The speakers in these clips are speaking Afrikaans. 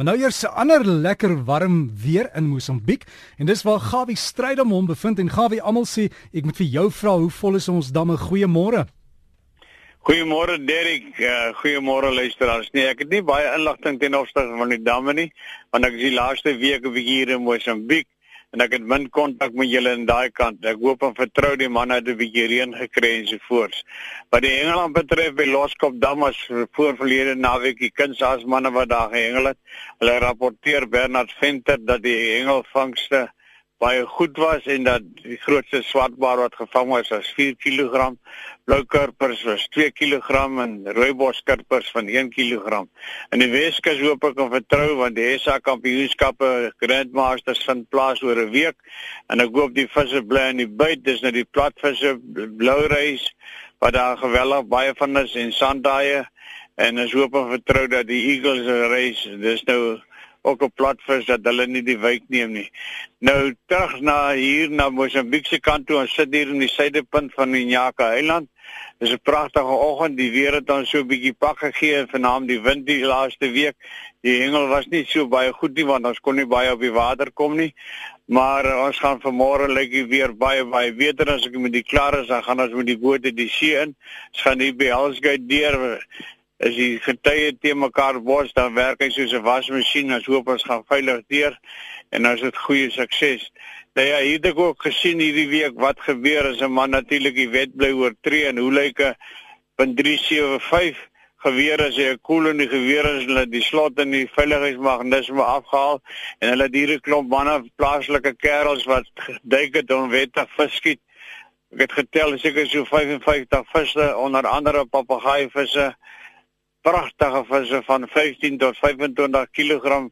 Maar nou eers 'n ander lekker warm weer in Mosambiek en dis waar Gawie Strydom hom bevind en Gawie almal sê ek moet vir jou vra hoe vol is ons damme goeiemôre. Goeiemôre Derek, uh, goeiemôre luisteraars. Nee, ek het nie baie inligting ten opsigte van die damme nie, want ek is die laaste week 'n bietjie hier in Mosambiek en ek het min kontak met julle in daai kant. Ek hoop en vertrou die manne het 'n bietjie reën gekry en so voort. Wat die Engeland betref by Loskop Dam was voor verlede naweek die kunsaas manne wat daar gehengel het. Hulle rapporteer Bernard Venter dat die hengelvangste baie goed was en dat die grootste swartbaar wat gevang is was 4 kg, bloukarpers was 2 kg en rooiboskarpers van 1 kg. In die Weskus hoop ek en vertrou want die SA kampioenskappe Grandmasters vind plaas oor 'n week. En ek hoop die visse bly in die byt, dis nou die platvisse, bloureis wat daar geweldig baie van is en sandaaie. En ons hoop en vertrou dat die eagles reis, dis nou ook op platvis dat hulle nie die wyk neem nie. Nou terug na hier na Mosambiek se kant toe, ons sit hier in die suidepunt van die Nyaka Eiland. Dis 'n pragtige oggend. Die weer het ons so 'n bietjie pak gegee en vanaand die wind die laaste week. Die hengel was nie so baie goed nie want ons kon nie baie op die water kom nie. Maar uh, ons gaan vanmôre lyk like weer baie baie beter as ek met die klaar is, dan gaan ons met die boot die see in. Ons gaan hier by Hellsgate deur as die getye te mekaar bos dan werk hy soos 'n wasmasjien ons hoop ons gaan veilig deur en ons het goeie sukses. Nou ja hier het ek ook gesien hierdie week wat gebeur as 'n man natuurlik die wet bly oortree en hoe lyk 'n punt 375 geweer as hy 'n koel in die geweer is hulle die slot in die veiligheidsmeganisme afgehaal en hulle diere klomp manne plaaslike kerels wat duik het om wettig vis skiet ek het getel seker so 55 visse onder andere papegaai visse pragtige visse van 15 tot 25 kg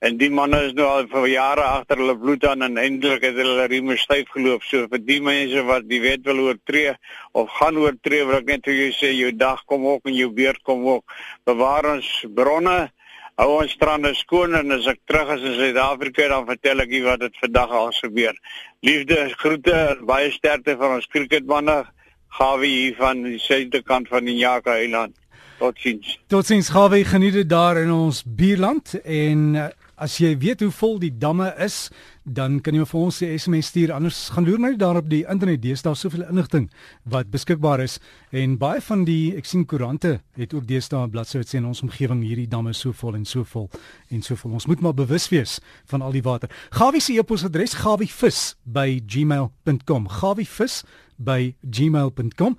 en die manne is nou al vir jare agter hulle bloed aan en eintlik het hulle rieme styf geloop. So vir die mense wat die wet wil oortree of gaan oortree wil ek net vir jou sê jou dag kom ook en jou beurt kom ook. Bewaar ons bronne hou ons strande skoon en as ek terug is in Suid-Afrika dan vertel ek u wat dit vandag al gebeur. Liefde groete baie sterkte van ons cricketmanne. Gawie hier van die suidekant van die Nyaka Eiland Totsiens. Totsiens, Gawe, geniet dit daar in ons buurland en uh, as jy weet hoe vol die damme is, dan kan jy vir ons 'n SMS stuur. Anders gaan loer net daar op die internet. Deesdae soveel inligting wat beskikbaar is en baie van die ek sien koerante het ook deesdae 'n bladsy wat sê in ons omgewing hierdie damme so vol en so vol en so vol. Ons moet maar bewus wees van al die water. Gawie se e-posadres gawivis@gmail.com. gawivis@gmail.com